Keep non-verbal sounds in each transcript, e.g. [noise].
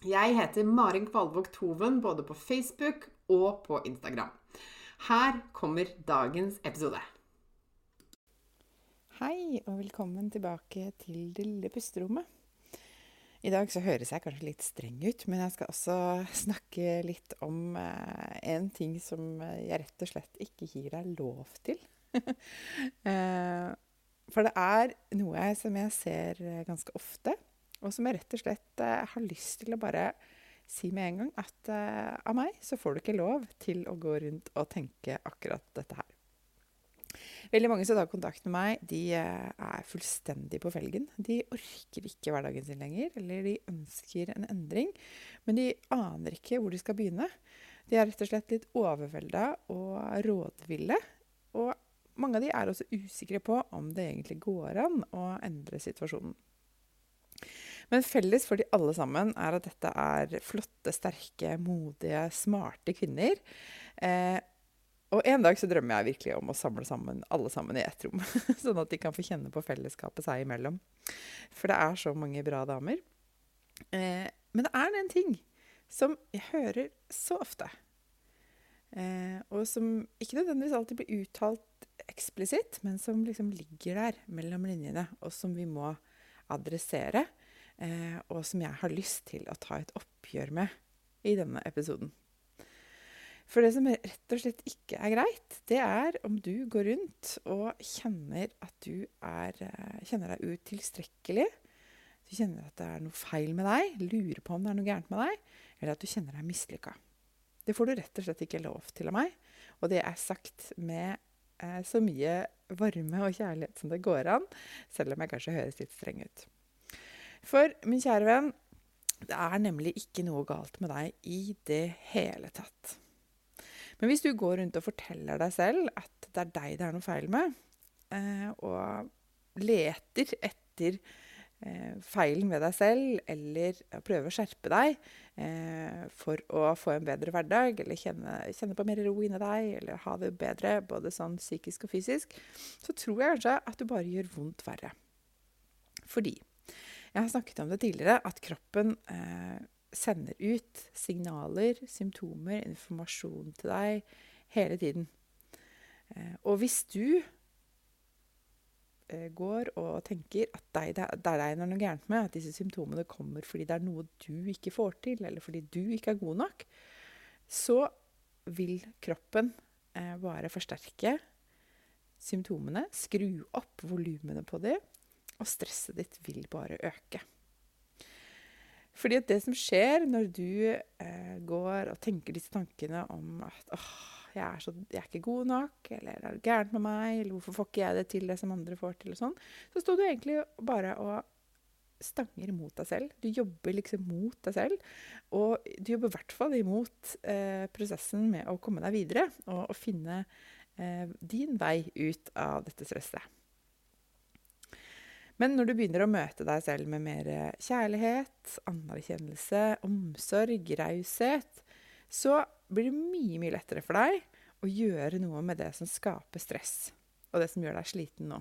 Jeg heter Marin Kvalvåg Toven både på Facebook og på Instagram. Her kommer dagens episode. Hei, og velkommen tilbake til Det lille pusterommet. I dag så høres jeg kanskje litt streng ut, men jeg skal også snakke litt om eh, en ting som jeg rett og slett ikke gir deg lov til. [laughs] eh, for det er noe som jeg ser ganske ofte, og som jeg rett og slett eh, har lyst til å bare si med en gang at eh, av meg så får du ikke lov til å gå rundt og tenke akkurat dette her. Veldig mange som tar kontakt med meg, de eh, er fullstendig på felgen. De orker ikke hverdagen sin lenger, eller de ønsker en endring, men de aner ikke hvor de skal begynne. De er rett og slett litt overvelda og rådville. Og mange av de er også usikre på om det egentlig går an å endre situasjonen. Men felles for de alle sammen er at dette er flotte, sterke, modige, smarte kvinner. Eh, og en dag så drømmer jeg virkelig om å samle sammen alle sammen i ett rom. [laughs] sånn at de kan få kjenne på fellesskapet seg imellom. For det er så mange bra damer. Eh, men det er en ting som jeg hører så ofte. Eh, og som ikke nødvendigvis alltid blir uttalt eksplisitt, men som liksom ligger der mellom linjene, og som vi må adressere og som jeg har lyst til å ta et oppgjør med i denne episoden. For det som rett og slett ikke er greit, det er om du går rundt og kjenner at du er, eh, kjenner deg utilstrekkelig. Du kjenner at det er noe feil med deg, lurer på om det er noe gærent med deg, eller at du kjenner deg mislykka. Det får du rett og slett ikke lov til av meg, og det er sagt med eh, så mye varme og kjærlighet som det går an, selv om jeg kanskje høres litt streng ut. For min kjære venn, det er nemlig ikke noe galt med deg i det hele tatt. Men hvis du går rundt og forteller deg selv at det er deg det er noe feil med, eh, og leter etter eh, feilen ved deg selv, eller prøver å skjerpe deg eh, for å få en bedre hverdag, eller kjenne, kjenne, på mer ro inni deg, eller ha det bedre både sånn psykisk og fysisk, så tror jeg kanskje at du bare gjør vondt verre. Fordi jeg har snakket om det tidligere, at kroppen eh, sender ut signaler, symptomer, informasjon til deg hele tiden. Eh, og hvis du eh, går og tenker at deg, det, er deg det er noe gærent med, at disse symptomene kommer fordi det er noe du ikke får til, eller fordi du ikke er god nok, så vil kroppen eh, bare forsterke symptomene, skru opp volumene på dem, og stresset ditt vil bare øke. Fordi at det som skjer når du eh, går og tenker disse tankene om at åh, jeg er, så, jeg er ikke god nok, eller er det gærent med meg, eller hvorfor får ikke jeg det til det som andre får til, og sånn, så står du egentlig bare og stanger mot deg selv. Du jobber liksom mot deg selv. Og du jobber i hvert fall imot eh, prosessen med å komme deg videre og, og finne eh, din vei ut av dette stresset. Men når du begynner å møte deg selv med mer kjærlighet, anerkjennelse, omsorg, raushet, så blir det mye, mye lettere for deg å gjøre noe med det som skaper stress, og det som gjør deg sliten nå.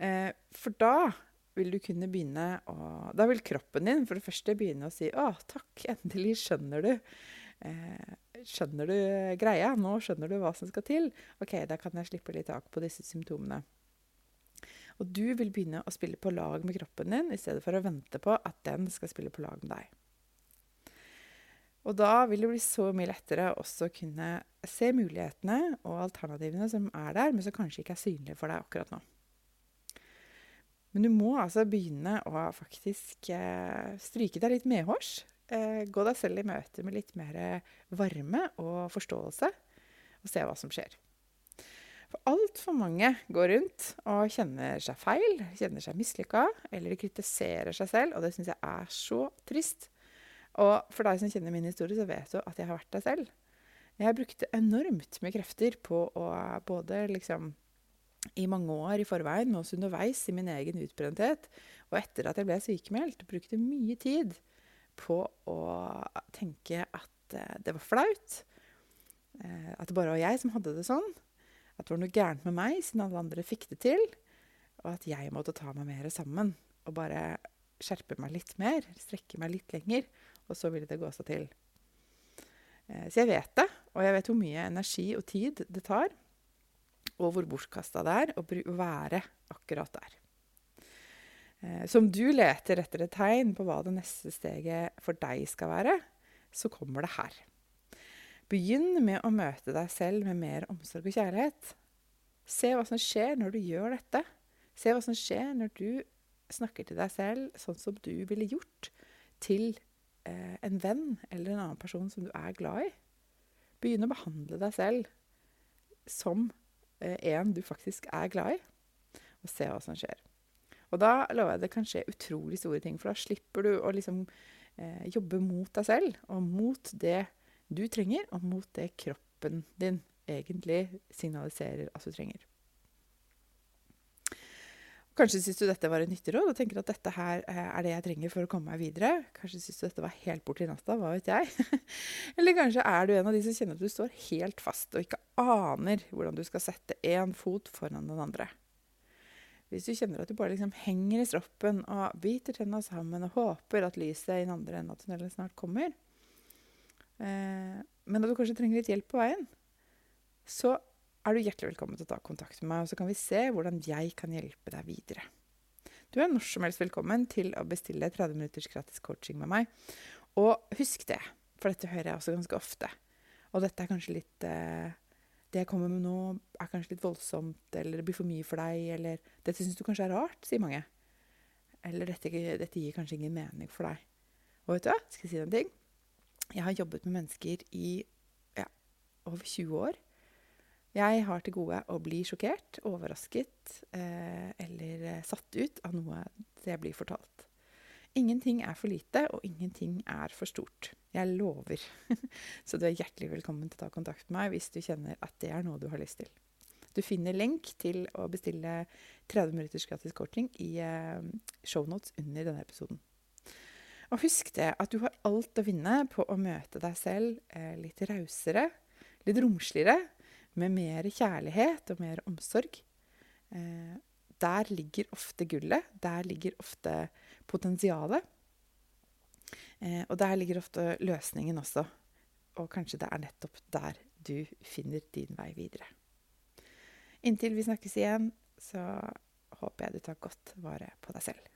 Eh, for da vil du kunne begynne å Da vil kroppen din for det første begynne å si 'Å, takk, endelig skjønner du'. Eh, skjønner du greia? Nå skjønner du hva som skal til. OK, da kan jeg slippe litt tak på disse symptomene. Og du vil begynne å spille på lag med kroppen din i stedet for å vente på at den skal spille på lag med deg. Og da vil det bli så mye lettere å kunne se mulighetene og alternativene som er der, men som kanskje ikke er synlige for deg akkurat nå. Men du må altså begynne å faktisk eh, stryke deg litt medhårs. Eh, gå deg selv i møte med litt mer varme og forståelse, og se hva som skjer. For altfor mange går rundt og kjenner seg feil, kjenner seg mislykka, eller de kritiserer seg selv, og det syns jeg er så trist. Og for deg som kjenner min historie, så vet du at jeg har vært der selv. Jeg brukte enormt mye krefter på å både liksom i mange år i forveien, men også underveis i min egen utbrenthet, og etter at jeg ble sykemeldt, brukte mye tid på å tenke at eh, det var flaut. Eh, at det bare var jeg som hadde det sånn. At det var noe gærent med meg, siden alle andre fikk det til. Og at jeg måtte ta meg mer sammen og bare skjerpe meg litt mer. Strekke meg litt lenger. Og så ville det gå seg til. Eh, så jeg vet det, og jeg vet hvor mye energi og tid det tar. Og hvor bortkasta det er å være akkurat der. Eh, så om du leter etter et tegn på hva det neste steget for deg skal være, så kommer det her. Begynn med å møte deg selv med mer omsorg og kjærlighet. Se hva som skjer når du gjør dette. Se hva som skjer når du snakker til deg selv sånn som du ville gjort til eh, en venn eller en annen person som du er glad i. Begynn å behandle deg selv som eh, en du faktisk er glad i, og se hva som skjer. Og da lover jeg det kan skje utrolig store ting, for da slipper du å liksom eh, jobbe mot deg selv, og mot det du trenger, og mot det kroppen din egentlig signaliserer at du trenger. Kanskje syns du dette var et nyttig råd og tenker at dette her eh, er det jeg trenger for å komme meg videre. Kanskje syns du dette var helt borti natta, hva vet jeg. [laughs] Eller kanskje er du en av de som kjenner at du står helt fast og ikke aner hvordan du skal sette én fot foran den andre. Hvis du kjenner at du bare liksom henger i stroppen og biter tenna sammen og håper at lyset i den andre enden av tunnelen snart kommer, eh, men at du kanskje trenger litt hjelp på veien, så er du hjertelig velkommen til å ta kontakt med meg, og så kan vi se hvordan jeg kan hjelpe deg videre. Du er når som helst velkommen til å bestille 30 minutters gratis coaching med meg. Og husk det, for dette hører jeg også ganske ofte. Og dette er kanskje litt eh, det jeg kommer med nå, er kanskje litt voldsomt, eller det blir for mye for deg, eller 'Dette syns du kanskje er rart', sier mange. Eller dette, 'Dette gir kanskje ingen mening for deg'. Og vet du hva, skal jeg si deg en ting? Jeg har jobbet med mennesker i ja, over 20 år. Jeg har til gode å bli sjokkert, overrasket eh, eller eh, satt ut av noe jeg blir fortalt. Ingenting er for lite, og ingenting er for stort. Jeg lover. [laughs] Så du er hjertelig velkommen til å ta kontakt med meg hvis du kjenner at det er noe du har lyst til. Du finner link til å bestille 30 minutters gratis coaching i eh, shownotes under denne episoden. Og husk det at du har alt å vinne på å møte deg selv eh, litt rausere, litt romsligere, med mer kjærlighet og mer omsorg. Eh, der ligger ofte gullet. Der ligger ofte potensialet. Eh, og der ligger ofte løsningen også. Og kanskje det er nettopp der du finner din vei videre. Inntil vi snakkes igjen, så håper jeg du tar godt vare på deg selv.